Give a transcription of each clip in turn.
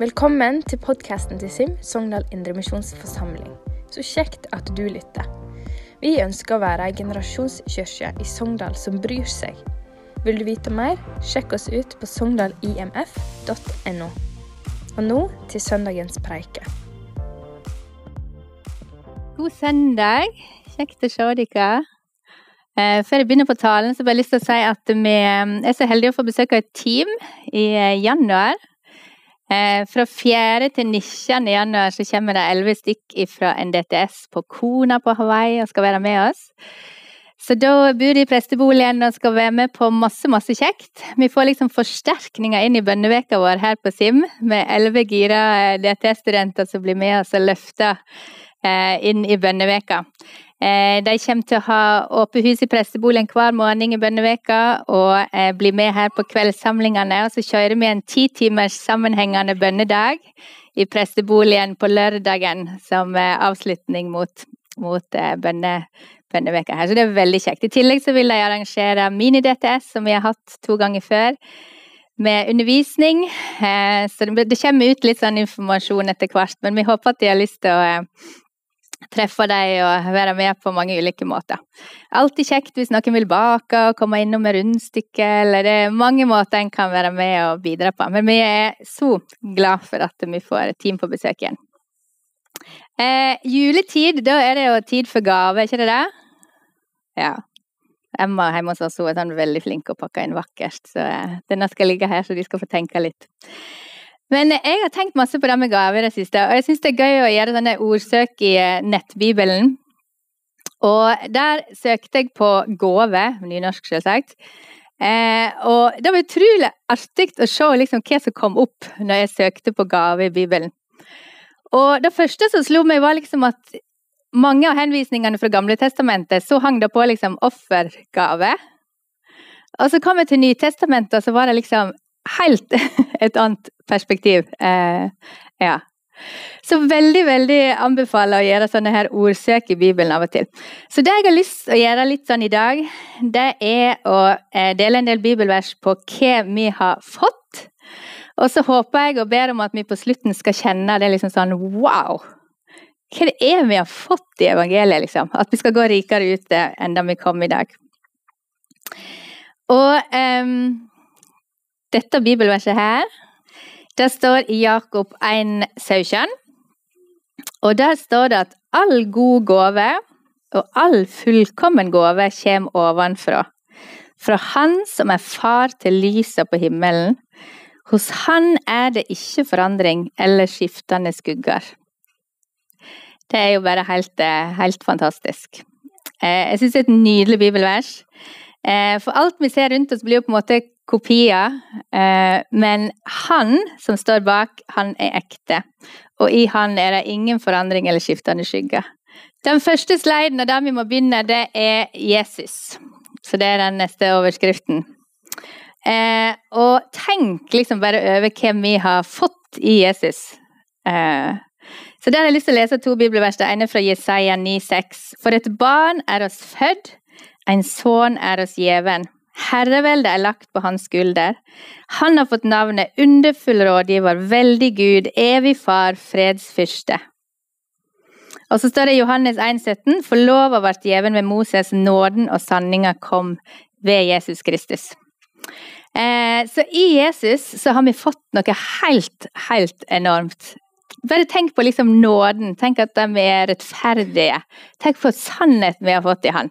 Velkommen til podkasten til SIM, Sogndal Indremisjonsforsamling. Så kjekt at du lytter. Vi ønsker å være ei generasjonskirke i Sogndal som bryr seg. Vil du vite mer, sjekk oss ut på sogndalimf.no. Og nå til søndagens preike. God søndag. Kjekt å se dere. Eh, før jeg begynner på talen, så har jeg lyst til å si at vi er så heldige å få besøke et team i eh, januar. Eh, fra 4. til 19. januar så kommer det elleve stykk fra NDTS på Kona på Hawaii og skal være med oss. Så da bor de i presteboligen og skal være med på masse, masse kjekt. Vi får liksom forsterkninger inn i bønneveka vår her på SIM, med elleve gira DTS-studenter som blir med oss og løfter inn i bønneveka. Eh, de kommer til å ha åpent hus i presteboligen hver morgen i bønneveka og bli blir med her på kveldssamlingene. Og så kjører vi en ti timers sammenhengende bønnedag i presteboligen på lørdagen som avslutning mot, mot eh, bønne, bønneveka her. Så det er veldig kjekt. I tillegg så vil de arrangere mini-DTS, som vi har hatt to ganger før. Med undervisning. Så det kommer ut litt sånn informasjon etter hvert, men vi håper at de har lyst til å treffe dem og være med på mange ulike måter. Alltid kjekt hvis noen vil bake og komme innom med rundstykke, eller det er mange måter en kan være med og bidra på. Men vi er så glad for at vi får et team på besøk igjen. Eh, juletid, da er det jo tid for gave, ikke det det? Ja. Emma hjemme hos oss er sånn veldig flink å pakke inn vakkert, så eh, denne skal ligge her så de skal få tenke litt. Men jeg har tenkt masse på det med gaver i det siste, og jeg syns det er gøy å gjøre sånne ordsøk i eh, nettbibelen. Og der søkte jeg på gåve, nynorsk selvsagt. Eh, og det var utrolig artig å se liksom hva som kom opp når jeg søkte på gave i Bibelen. Og det første som slo meg, var liksom at mange av henvisningene fra Gamle testamentet, så hang det på liksom offergave. Og så kom jeg til Nytestamentet, og så var det liksom helt et annet perspektiv. Eh, ja. Så veldig, veldig anbefaler å gjøre sånne her ordsøk i Bibelen av og til. Så det jeg har lyst til å gjøre litt sånn i dag, det er å eh, dele en del bibelvers på hva vi har fått. Og så håper jeg og ber om at vi på slutten skal kjenne det liksom sånn wow! Hva det er vi har fått i evangeliet, liksom? At vi skal gå rikere ut enn da vi kom i dag. Og um, dette bibelverset her, det står i Jakob 1,17. Og der står det at all god gave og all fullkommen gave kommer ovenfra. Fra Han som er far til lyset på himmelen. Hos Han er det ikke forandring eller skiftende skugger. Det er jo bare helt, eh, helt fantastisk. Eh, jeg syns det er et nydelig bibelvers. Eh, for alt vi ser rundt oss, blir jo på en måte kopier. Eh, men han som står bak, han er ekte. Og i han er det ingen forandring eller skiftende skygger. Den første sliden og der vi må begynne, det er Jesus. Så det er den neste overskriften. Eh, og tenk liksom bare over hvem vi har fått i Jesus. Eh, så der har jeg lyst til å lese to bibelvers. Det ene fra Jesaja 9,6. For et barn er oss født, en sønn er oss gjeven. Herreveldet er lagt på hans skulder. Han har fått navnet Underfull rådgiver, veldig Gud, evig far, fredsfyrste. Og så står det i Johannes 1,17.: For lova ble gjeven ved Moses, nåden og sanninga kom ved Jesus Kristus. Eh, så i Jesus så har vi fått noe helt, helt enormt. Bare tenk på liksom nåden. Tenk at vi er rettferdige. Tenk på sannheten vi har fått i Han.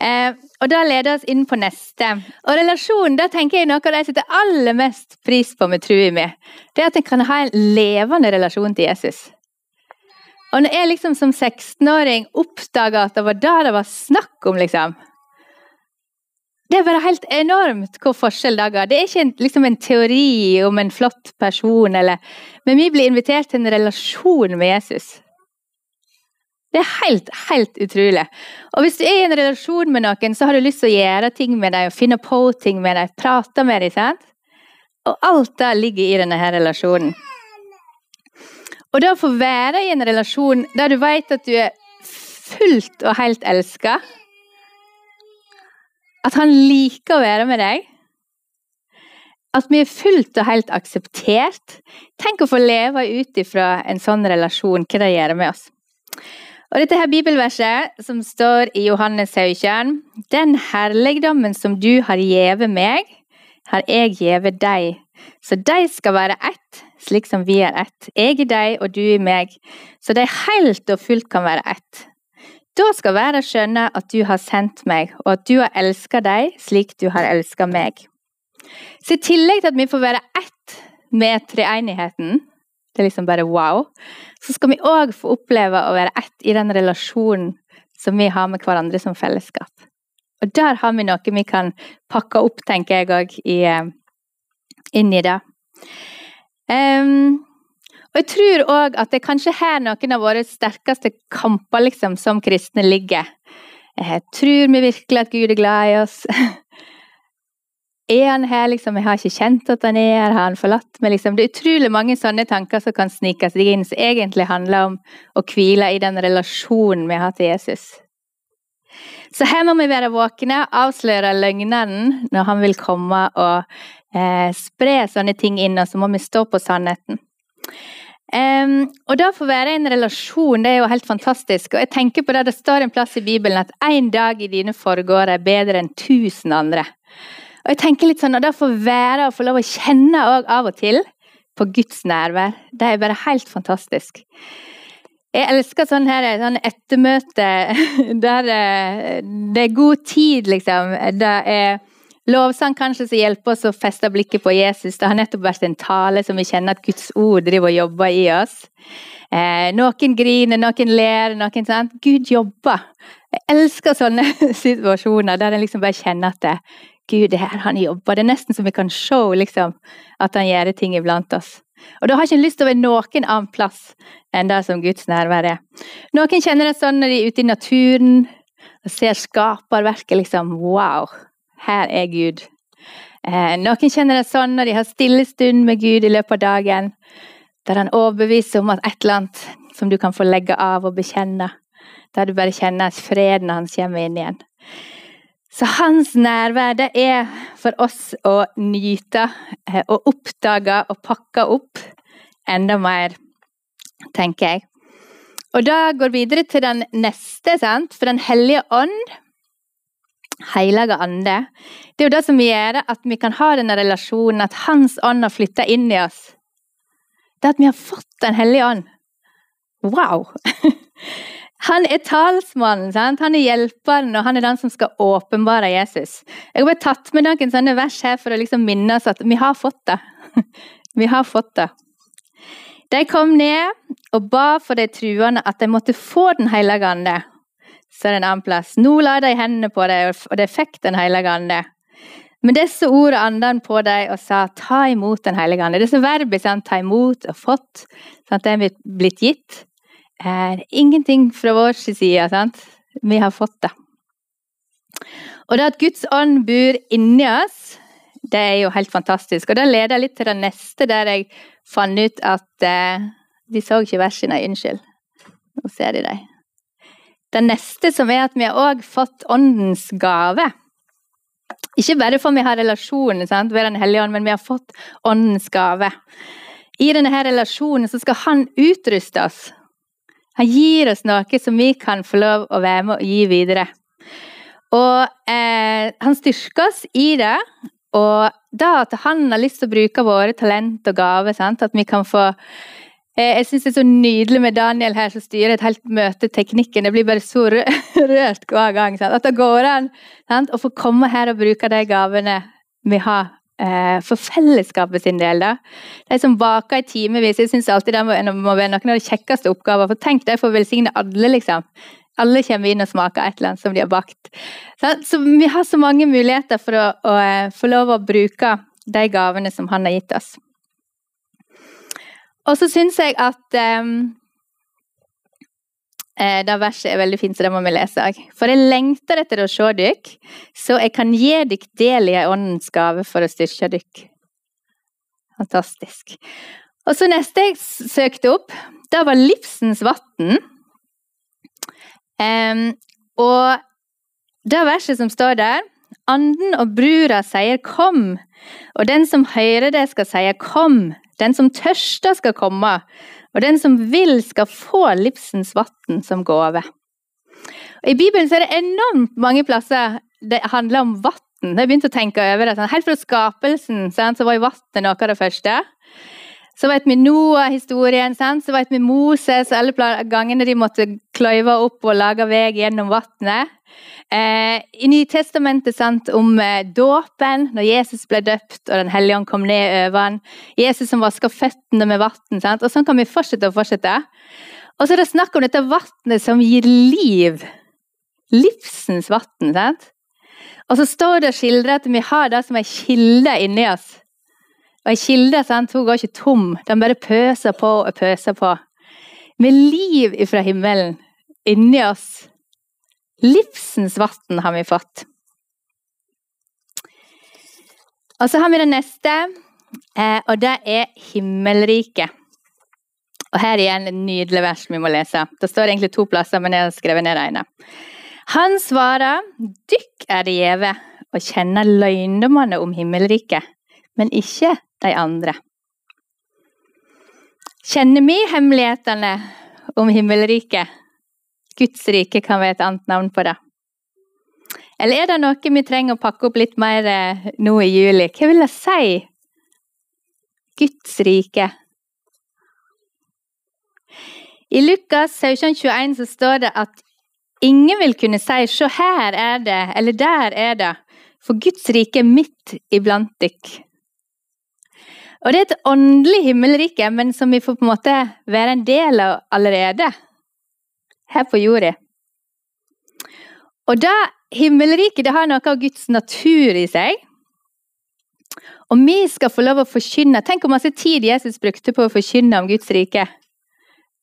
Eh, og det leder oss inn på neste. Og relasjonen, da tenker jeg noe av det jeg setter aller mest pris på med trua mi, det er at en kan ha en levende relasjon til Jesus. Og når jeg liksom som 16-åring oppdaga at det var det det var snakk om, liksom Det er bare helt enormt hvor forskjell det ga. Det er ikke en, liksom en teori om en flott person, eller Men vi blir invitert til en relasjon med Jesus. Det er helt, helt utrolig. Og hvis du er i en relasjon med noen, så har du lyst til å gjøre ting med dem, finne på ting med dem, prate med dem. sant? Og alt det ligger i denne her relasjonen. Og det å få være i en relasjon der du vet at du er fullt og helt elska At han liker å være med deg At vi er fullt og helt akseptert. Tenk å få leve ut ifra en sånn relasjon, hva det gjør med oss. Og dette her bibelverset som står i Johannes 17, den herligdommen som du har gjeve meg, har jeg gjeve deg, så de skal være ett, slik som vi er ett. Jeg i deg og du i meg, så de helt og fullt kan være ett. Da skal verden skjønne at du har sendt meg, og at du har elsket dem slik du har elsket meg. Så i tillegg til at vi får være ett med treenigheten, det er liksom bare wow, så skal vi òg få oppleve å være ett i den relasjonen som vi har med hverandre som fellesskap. Og der har vi noe vi kan pakke opp, tenker jeg òg, eh, inn i det. Um, og jeg tror òg at det er kanskje her noen av våre sterkeste kamper liksom, som kristne ligger. Jeg tror vi virkelig at Gud er glad i oss? Er han her, liksom? Jeg har ikke kjent at han er her. Har han forlatt meg, liksom? Det er utrolig mange sånne tanker som kan snike seg inn, som egentlig handler om å hvile i den relasjonen vi har til Jesus. Så her må vi være våkne, avsløre løgneren når han vil komme og eh, spre sånne ting inn, og så må vi stå på sannheten. Um, og da få være i en relasjon, det er jo helt fantastisk. Og jeg tenker på det, det står en plass i Bibelen at én dag i dine forgårder er bedre enn tusen andre. Og jeg tenker litt sånn, og det få være og få lov å kjenne òg av og til på Guds nærvær, det er bare helt fantastisk. Jeg elsker sånn her sånn ettermøte der eh, det er god tid, liksom. Det er Lovsang kanskje som hjelper oss å feste blikket på Jesus. Det har nettopp vært en tale som vi kjenner at Guds ord driver og jobber i oss. Eh, noen griner, noen ler, noen sånn. Gud jobber. Jeg elsker sånne situasjoner der en liksom bare kjenner at det, Gud, det her han jobber. Det er nesten så vi kan se liksom, at han gjør ting iblant oss. Og da har jeg ikke lyst til å være noen annen plass enn det som Guds nærvær er. Noen kjenner det sånn når de er ute i naturen og ser skaperverket, liksom. Wow! her er Gud. Eh, noen kjenner det sånn når de har stille stund med Gud i løpet av dagen, der han overbeviser om at et eller annet som du kan få legge av og bekjenne, der du bare kjenner at freden hans kommer inn igjen. Så hans nærvær, det er for oss å nyte eh, og oppdage og pakke opp enda mer, tenker jeg. Og da går vi videre til den neste, sant? for Den hellige ånd Hellige ande. Det er jo det som gjør at vi kan ha denne relasjonen, at Hans ånd har flytta inn i oss. Det at vi har fått Den hellige ånd. Wow! Han er talsmannen, sant? han er hjelperen, og han er den som skal åpenbare Jesus. Jeg har bare tatt med noen sånne vers her for å liksom minne oss at vi har fått det. Vi har fått det. De kom ned og ba for de truende at de måtte få Den hellige ande. Så er det en annen plass. Nå la de hendene på deg, og de fikk Den hellige ande. Men disse ordene anden på deg og sa 'ta imot Den hellige ande'. Disse verbene sant, 'ta imot' og 'fått', sant, det er blitt gitt. Er ingenting fra vår side. Sant? Vi har fått det. Og det at Guds ånd bor inni oss, det er jo helt fantastisk. Og det leder litt til det neste, der jeg fant ut at eh, De så ikke versene, unnskyld. Nå ser de dem. Det neste som er at vi har òg fått åndens gave. Ikke bare for vi har relasjonen sant, ved Den hellige ånd, men vi har fått åndens gave. I denne relasjonen så skal han utruste oss. Han gir oss noe som vi kan få lov å være med og gi videre. Og eh, han styrker oss i det. Og da at han har lyst til å bruke våre talent og gaver, at vi kan få Eh, jeg syns det er så nydelig med Daniel her som styrer et helt møte, teknikken. Det blir bare så rørt hver gang. Sant? At det går an sant? å få komme her og bruke de gavene vi har for fellesskapet sin del. da. De som baker i timevis. Jeg syns alltid det må, være noen av de kjekkeste oppgaver. For tenk deg for å velsigne alle, liksom. Alle kommer inn og smaker et eller annet som de har bakt. Så vi har så mange muligheter for å, å eh, få lov å bruke de gavene som han har gitt oss. Og så syns jeg at um, det verset er veldig fint, så det må vi lese òg. For jeg lengter etter å se dykk, så jeg kan gi dykk del i åndens gave for å styrke dykk. Fantastisk. Og så neste jeg søkte opp, det var livsens vann. Um, og det verset som står der, Anden og brura sier 'kom', og den som hører det, skal si 'kom'. Den som tørster, skal komme, og den som vil, skal få livsens vann som gave. I Bibelen er det enormt mange plasser det handler om vann. Jeg begynte å tenke over det. Helt fra skapelsen så var jo vannet noe av det første. Så vet vi Noah-historien, så vet vi Moses, alle gangene de måtte kløyve opp og lager vei gjennom vannet. Eh, I Nytestamentet sant, om eh, dåpen, når Jesus ble døpt og Den hellige ånd kom ned over ham. Jesus som vasker føttene med vann. Sånn kan vi fortsette og fortsette. Og så er det snakk om dette vannet som gir liv. Livsens vann. Og så står det og skildrer at vi har det som ei kilde inni oss. Og ei kilde sant, hun går ikke tom, den bare pøser på og pøser på. Med liv ifra himmelen inni oss. Livsens vann har vi fått. Og så har vi det neste, eh, og det er himmelriket. Og her igjen et nydelig vers vi må lese. Det står egentlig to plasser, men jeg har skrevet ned det ene. Han svarer, dykk er det gjeve å kjenne løgndommene om himmelriket, men ikke de andre. Kjenner vi hemmelighetene om himmelriket? Guds rike kan være et annet navn på det. Eller er det noe vi trenger å pakke opp litt mer eh, nå i juli? Hva vil det si? Guds rike. I Lukas 1721 så står det at ingen vil kunne si 'se her er det', eller 'der er det', for Guds rike er midt iblant dykk. Og det er et åndelig himmelrike, men som vi får på en måte være en del av allerede. Her på jorda. Og da himmelriket det har noe av Guds natur i seg. Og vi skal få lov å forkynne. Tenk hvor masse tid Jesus brukte på å forkynne om Guds rike.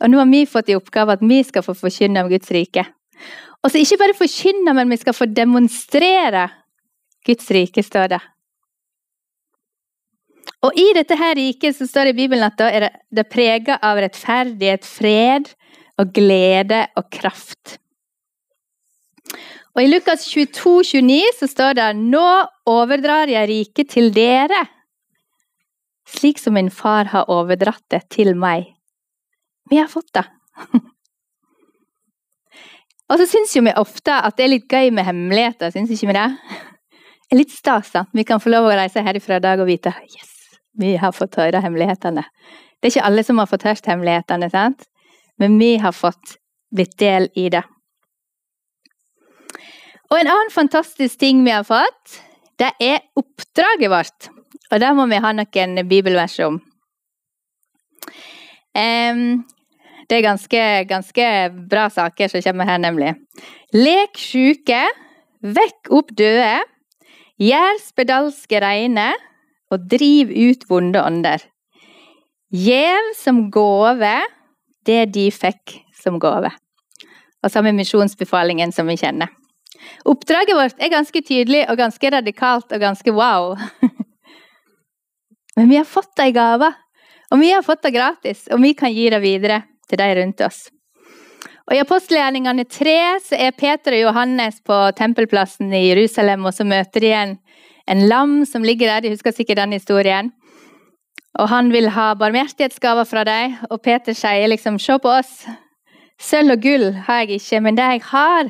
Og nå har vi fått i oppgave at vi skal få forkynne om Guds rike. Og så ikke bare forkynne, men vi skal få demonstrere Guds rike, står det. Og i dette her riket så står det i Bibelen at da er det, det prega av rettferdighet, fred og glede og kraft. Og I Lukas 22, 29 så står det Nå overdrar jeg riket til dere, slik som min far har overdratt det til meg. Vi har fått det. og så syns jo vi ofte at det er litt gøy med hemmeligheter, syns ikke vi det? Det er litt stas at vi kan få lov å reise herifra i dag og vite yes, vi har fått høre hemmelighetene. Det er ikke alle som har fått hørt hemmelighetene, sant? Men vi har fått blitt del i det. Og en annen fantastisk ting vi har fått, det er oppdraget vårt. Og det må vi ha noen bibelvers om. Um, det er ganske, ganske bra saker som kommer her, nemlig. Lek sjuke, vekk opp døde, gjør spedalske reine, og driv ut vonde ånder. Gjev som gave det de fikk som gave. Og samme misjonsbefalingen som vi kjenner. Oppdraget vårt er ganske tydelig og ganske radikalt og ganske wow. Men vi har fått ei gave, og vi har fått det gratis, og vi kan gi det videre til de rundt oss. Og I apostelgjerningene tre er Peter og Johannes på tempelplassen i Jerusalem, og så møter de en, en lam som ligger der. De husker sikkert den historien. Og han vil ha barmhjertighetsgaver fra deg. og Peter sier liksom Se på oss. Sølv og gull har jeg ikke, men det jeg har,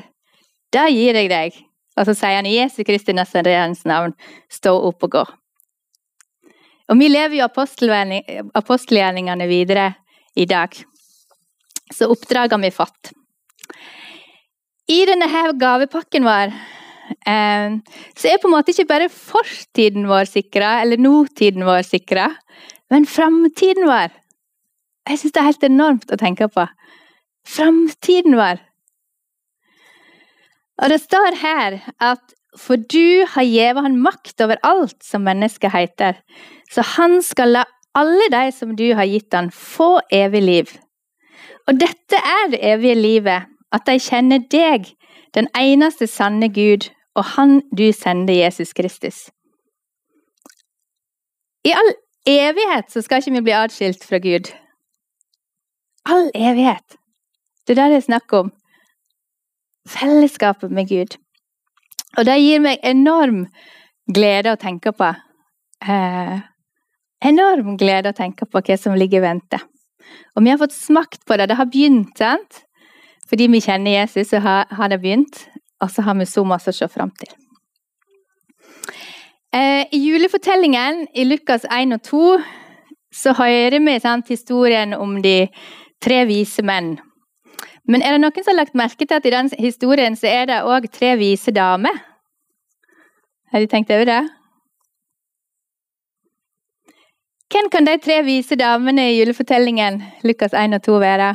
det gir jeg deg. Og så sier han i Jesu Kristi Nazareans navn, stå opp og gå. Og vi lever jo apostelgjerningene videre i dag. Så oppdraget har fått. I denne her gavepakken vår eh, så er på en måte ikke bare fortiden vår sikra, eller nåtiden vår sikra, men framtiden vår. Jeg syns det er helt enormt å tenke på. Framtiden vår. Og det står her at for du har gjeve han makt over alt som mennesket heter, så han skal la alle de som du har gitt han, få evig liv. Og dette er det evige livet, at de kjenner deg, den eneste sanne Gud, og Han du sender, Jesus Kristus. I all evighet så skal ikke vi bli atskilt fra Gud. All evighet. Det er det det er snakk om. Fellesskapet med Gud. Og det gir meg enorm glede å tenke på. Eh, enorm glede å tenke på hva som ligger i vente. Og vi har fått smakt på det. Det har begynt, sant? Fordi vi kjenner Jesus, så har, det begynt. Og så har vi så masse å se fram til. Eh, I julefortellingen i Lukas 1 og 2 så hører vi sant, historien om de tre vise menn. Men er det noen som har lagt merke til at i den historien så er det òg tre vise damer? Har de tenkt over det? Hvem kan de tre vise damene i julefortellingen Lukas 1 og 2 være?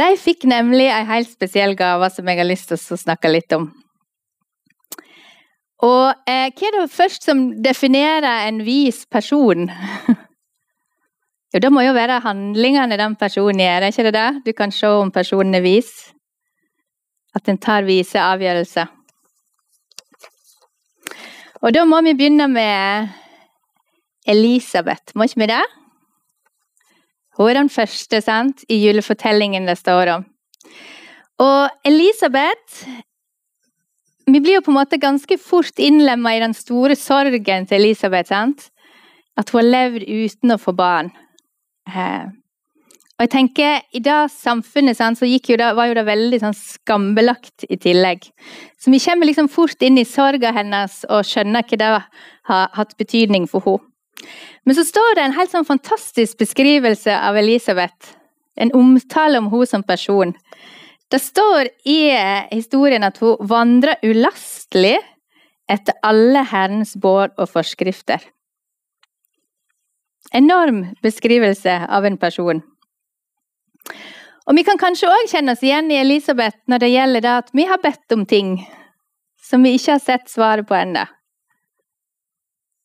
De fikk nemlig en helt spesiell gave som jeg har lyst til å snakke litt om. Og eh, hva er det først som definerer en vis person? jo, det må jo være handlingene den personen gjør, ikke det det? Du kan se om personen er vis. At en tar vise avgjørelser. Og da må vi begynne med Elisabeth, må ikke vi det? Hun er den første sant, i julefortellingen det står om. Og Elisabeth Vi blir jo på en måte ganske fort innlemma i den store sorgen til Elisabeth. sant? At hun har levd uten å få barn. Eh. Og jeg tenker, I det samfunnet sant, så jo det, var jo det veldig sånn, skambelagt i tillegg. Så vi kommer liksom fort inn i sorga hennes og skjønner hva det har hatt betydning for henne. Men så står det en helt sånn fantastisk beskrivelse av Elisabeth. En omtale om henne som person. Det står i eh, historien at hun vandrer ulastelig etter alle Herrens båd og forskrifter. Enorm beskrivelse av en person. Og Vi kan kanskje òg kjenne oss igjen i Elisabeth når det gjelder det at vi har bedt om ting som vi ikke har sett svaret på ennå.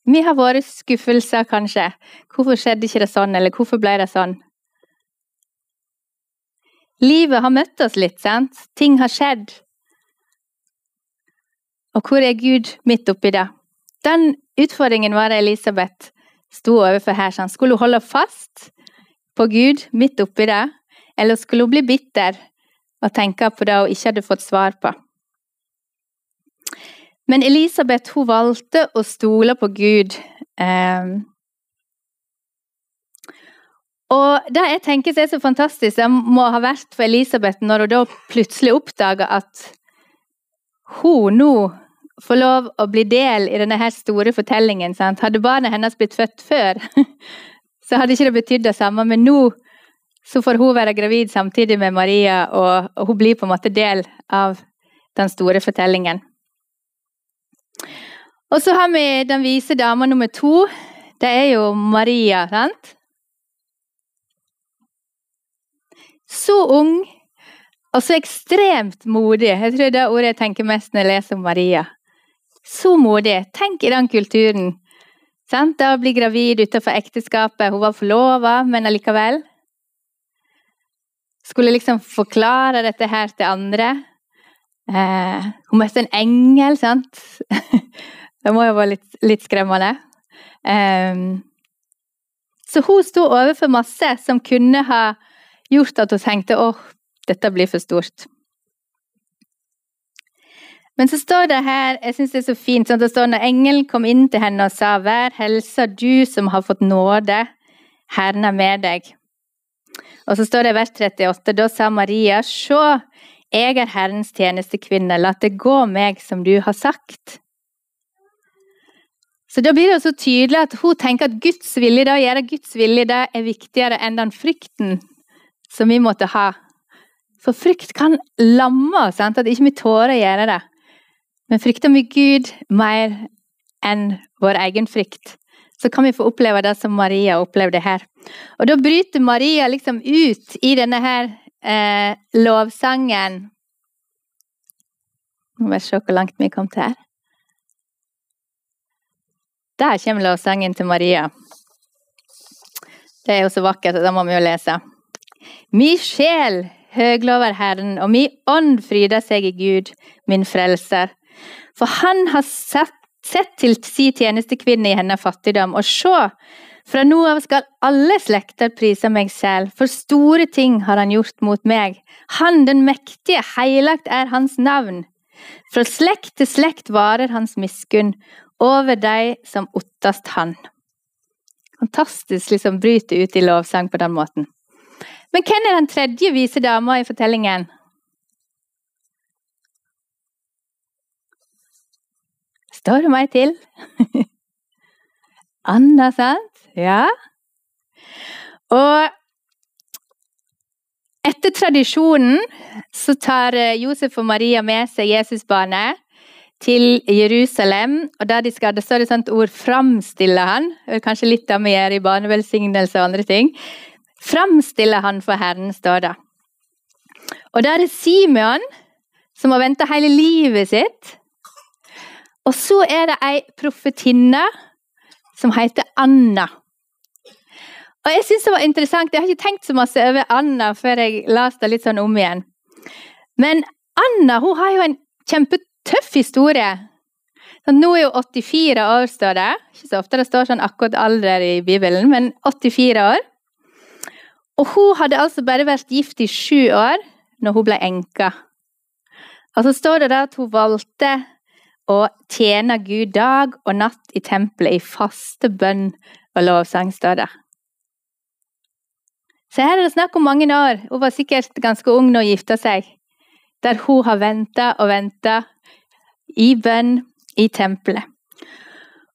Vi har våre skuffelser, kanskje. Hvorfor skjedde ikke det sånn, eller hvorfor ble det sånn? Livet har møtt oss litt, sant? Ting har skjedd. Og hvor er Gud midt oppi det? Den utfordringen var det Elisabeth sto overfor her. Sant? Skulle hun holde fast på Gud midt oppi det, eller skulle hun bli bitter og tenke på det hun ikke hadde fått svar på? Men Elisabeth hun valgte å stole på Gud. Eh, og det jeg tenker er så fantastisk, det må ha vært for Elisabeth når hun da plutselig oppdaga at hun nå får lov å bli del i denne her store fortellingen. Sant? Hadde barnet hennes blitt født før, så hadde ikke det betydd det samme. Men nå så får hun være gravid samtidig med Maria, og, hun blir på en måte del av den store fortellingen. Og så har vi den vise dama nummer to. Det er jo Maria, sant? Så ung og så ekstremt modig. Jeg tror det er ordet jeg tenker mest når jeg leser om Maria. Så modig. Tenk i den kulturen. Sant? Da å bli gravid utenfor ekteskapet. Hun var forlova, men allikevel. Skulle liksom forklare dette her til andre. Eh, hun møtte en engel, sant? det må jo være litt, litt skremmende. Eh, så hun sto overfor masse som kunne ha gjort at hun tenkte åh, dette blir for stort. Men så står det her, jeg syns det er så fint, sånn, det står når engelen kom inn til henne og sa vær helsa du som har fått nåde, Herren er med deg. Og så står det i vers 38, da sa Maria, se, jeg er Herrens tjenestekvinne, la det gå meg som du har sagt. Så Da blir det så tydelig at hun tenker at Guds vilje, det å gjøre Guds vilje det er viktigere enn den frykten som vi måtte ha. For frykt kan lamme oss, at ikke vi tårer å gjøre det. Men frykter vi Gud mer enn vår egen frykt, så kan vi få oppleve det som Maria opplevde her. Og da bryter Maria liksom ut i denne her eh, lovsangen Må bare se hvor langt vi kom til her. Der kommer lovsangen til Maria. Det er jo så vakkert, og da må vi jo lese. Mi sjel høglover Herren, og mi ånd fryder seg i Gud, min frelser. For han har sett, sett til si tjenestekvinne i hennes fattigdom, og se, fra nå av skal alle slekter prise meg selv, for store ting har han gjort mot meg. Han den mektige, heilagt er hans navn. Fra slekt til slekt varer hans miskunn over de som ottast han. Fantastisk liksom bryter ut i lovsang på den måten. Men hvem er den tredje vise dama i fortellingen? Står det meg til? Anna, sant? Ja. Og etter tradisjonen så tar eh, Josef og Maria med seg Jesusbarnet til Jerusalem, og der de skal, det står det sånt ord 'framstille han'. Kanskje litt av gjør i barnevelsignelse og andre ting. Framstille han for Herren, står det. Og da er Simeon som har venta hele livet sitt. Og så er det ei profetinne som heter Anna. Og jeg synes det var interessant, jeg har ikke tenkt så masse over Anna før jeg leste det litt sånn om igjen. Men Anna hun har jo en kjempetøff historie. Nå er hun 84 år, står det. Ikke så ofte det står sånn akkurat alder i Bibelen, men 84 år. Og hun hadde altså bare vært gift i sju år når hun ble enka. Og så står det da at hun valgte å tjene Gud dag og natt i tempelet i faste bønn og lovsang, står det. Så her er det snakk om mange år. Hun var sikkert ganske ung når hun gifta seg. Der hun har venta og venta i bønn i tempelet.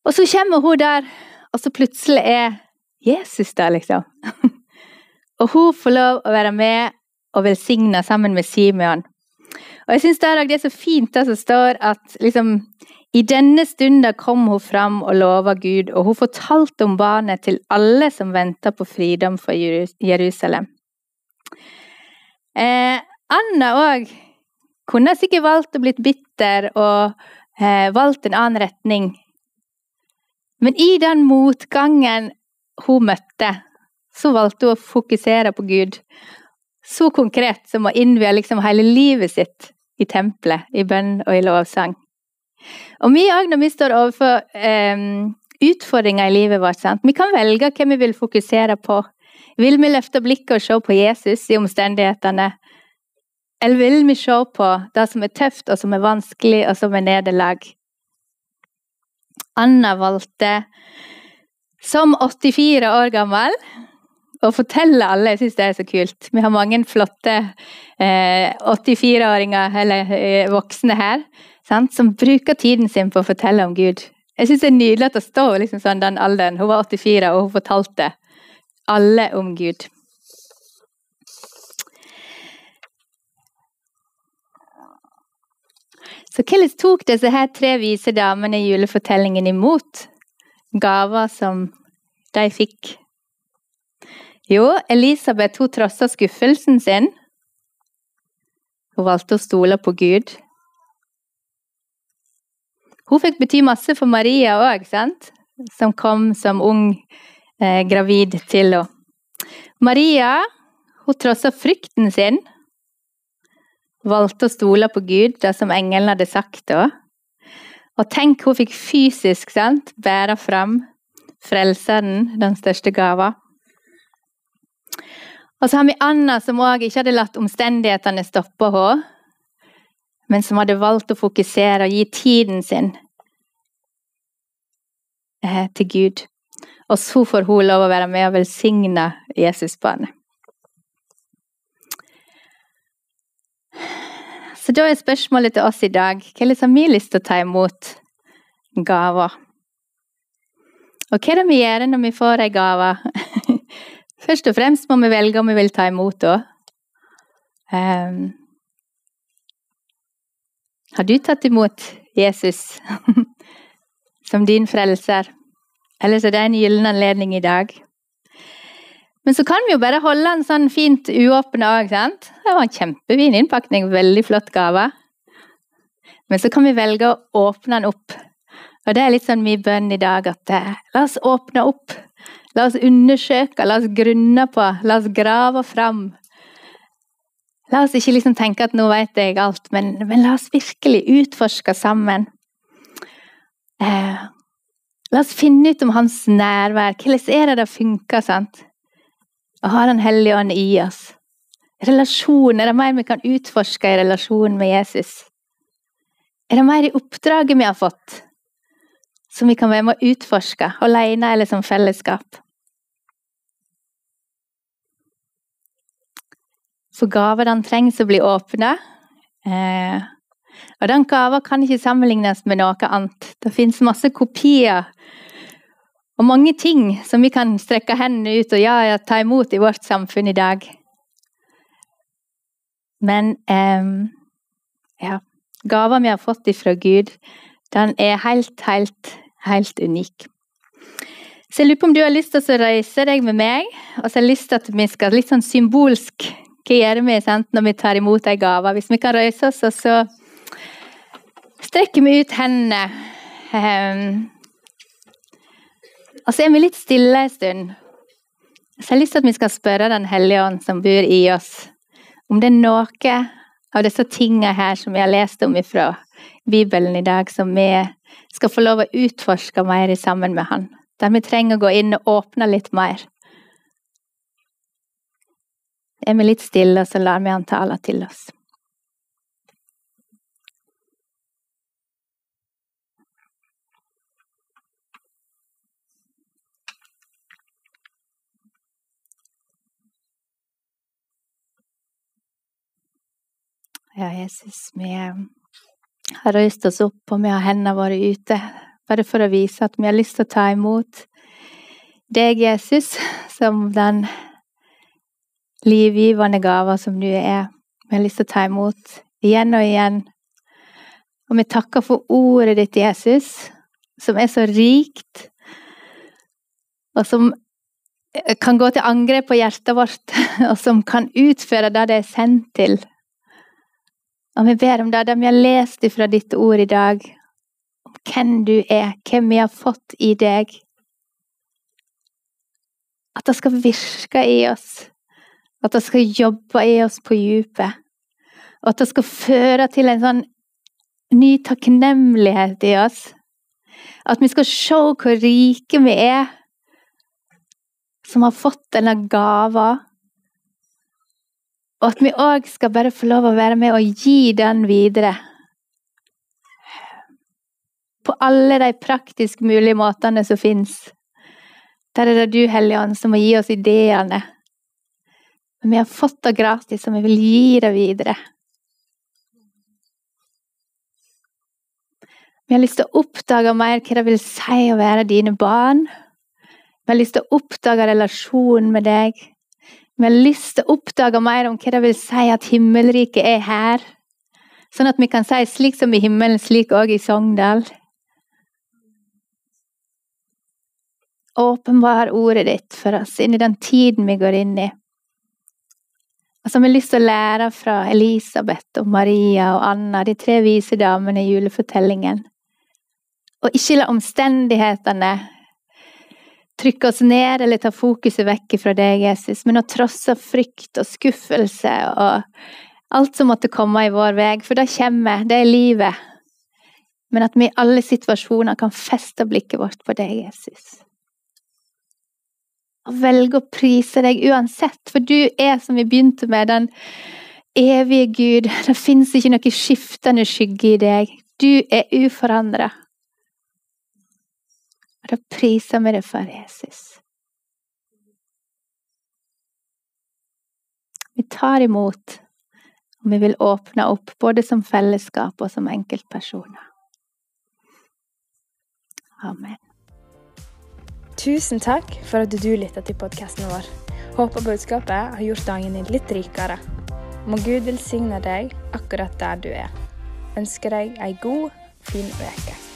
Og så kommer hun der, og så plutselig er Jesus der, liksom. og hun får lov å være med og velsigne sammen med Simeon. Og jeg syns det er så fint det som står at liksom i denne stunda kom hun fram og lova Gud, og hun fortalte om barnet til alle som venta på fridom for Jerusalem. Eh, Anna òg kunne sikkert valgt å bli bitter og eh, valgt en annen retning. Men i den motgangen hun møtte, så valgte hun å fokusere på Gud. Så konkret som å innvie liksom hele livet sitt i tempelet, i bønn og i lovsang. Og vi òg, når vi står overfor um, utfordringer i livet vårt, sant? vi kan velge hva vi vil fokusere på. Vil vi løfte blikket og se på Jesus i omstendighetene? Eller vil vi se på det som er tøft, og som er vanskelig, og som er nederlag? Anna valgte, som 84 år gammel, å fortelle alle. Jeg syns det er så kult. Vi har mange flotte eh, 84-åringer, eller eh, voksne her, sant? som bruker tiden sin på å fortelle om Gud. Jeg syns det er nydelig at det står liksom sånn den alderen. Hun var 84, og hun fortalte alle om Gud. Så hvordan tok disse her tre vise damene i julefortellingen imot gaver som de fikk? Jo, Elisabeth hun trossa skuffelsen sin. Hun valgte å stole på Gud. Hun fikk bety masse for Maria òg, som kom som ung eh, gravid til henne. Maria hun trossa frykten sin. Valgte å stole på Gud, det som engelen hadde sagt da. Og tenk, hun fikk fysisk sant, bære fram Frelseren, den største gava. Og så har vi Anna, som òg ikke hadde latt omstendighetene stoppe henne men som hadde valgt å fokusere og gi tiden sin eh, til Gud. Og så får hun lov å være med og velsigne Jesusbarnet. Så da er spørsmålet til oss i dag hvordan har vi lyst til å ta imot gaver? Og hva er det vi gjør når vi får ei gave? Først og fremst må vi velge om vi vil ta imot henne. Har du tatt imot Jesus som din frelser? Eller så er det en gyllen anledning i dag. Men så kan vi jo bare holde den sånn fint uåpna òg, sant? Det var en kjempefin innpakning, veldig flott gave. Men så kan vi velge å åpne den opp. Og det er litt sånn min bønn i dag at eh, la oss åpne opp. La oss undersøke, la oss grunne på, la oss grave fram La oss ikke liksom tenke at nå vet jeg alt, men, men la oss virkelig utforske sammen. Eh, La oss finne ut om hans nærvær. Hvordan er det det funker? sant? Å ha Den hellige ånd i oss. Relasjon, er det mer vi kan utforske i relasjonen med Jesus? Er det mer i oppdraget vi har fått, som vi kan være med å utforske, alene eller som fellesskap? For gaver den trengs å bli åpna. Eh, og den gava kan ikke sammenlignes med noe annet. Det fins masse kopier og mange ting som vi kan strekke hendene ut og ja, ja, ta imot i vårt samfunn i dag. Men eh, ja, gava vi har fått ifra Gud, den er helt, helt, helt unik. Så jeg lurer på om du har lyst til å reise deg med meg, og så har jeg lyst til at vi skal litt sånn symbolsk Hva gjør vi sant, når vi tar imot ei gave? Hvis vi kan røyse oss, og så strekker vi ut hendene. Um, og så er vi litt stille en stund. Så jeg har lyst til at vi skal spørre Den hellige ånd som bor i oss, om det er noe av disse tingene her som vi har lest om ifra Bibelen i dag, som vi skal få lov å utforske mer sammen med Han. Der vi trenger å gå inn og åpne litt mer. Er vi litt stille, og så lar vi Han tale til oss. Ja, Jesus, vi har røyst oss opp, og vi har hendene våre ute, bare for å vise at vi har lyst til å ta imot deg, Jesus, som den livgivende gaver som du er. Vi har lyst til å ta imot igjen og igjen. Og vi takker for ordet ditt, Jesus, som er så rikt, og som kan gå til angrep på hjertet vårt, og som kan utføre det det er sendt til. Og vi ber om det, det vi har lest fra ditt ord i dag, om hvem du er, hvem vi har fått i deg. At det skal virke i oss, at det skal jobbe i oss på dypet. Og at det skal føre til en sånn ny takknemlighet i oss. At vi skal se hvor rike vi er som har fått denne gava og at vi òg skal bare få lov å være med og gi den videre. På alle de praktisk mulige måtene som fins. Der er det du, Hellige Ånd, som må gi oss ideene. Men vi har fått det gratis, og vi vil gi det videre. Vi har lyst til å oppdage mer hva det vil si å være dine barn. Vi har lyst til å oppdage relasjonen med deg. Vi har lyst til å oppdage mer om hva det vil si at himmelriket er her. Sånn at vi kan si 'slik som i himmelen, slik òg i Sogndal'. Åpenbar ordet ditt for oss inn i den tiden vi går inn i. Og så har lyst til å lære fra Elisabeth og Maria og Anna, de tre vise damene i julefortellingen. Og ikke la omstendighetene trykke oss ned eller ta fokuset vekk fra deg, Jesus, men å trosse frykt og skuffelse og alt som måtte komme i vår vei, for det kommer, det er livet. Men at vi i alle situasjoner kan feste blikket vårt på deg, Jesus. Og velge å prise deg uansett, for du er, som vi begynte med, den evige Gud. Det fins ikke noe skiftende skygge i deg. Du er uforandra. Og da priser vi det for Jesus. Vi tar imot, og vi vil åpne opp både som fellesskap og som enkeltpersoner. Amen. Tusen takk for at du lytta til podkasten vår. Håper budskapet har gjort dagen din litt rikere. Må Gud velsigne deg akkurat der du er. Ønsker deg ei god, fin uke.